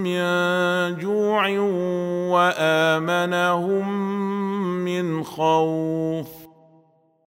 من جوع وآمنهم من خوف.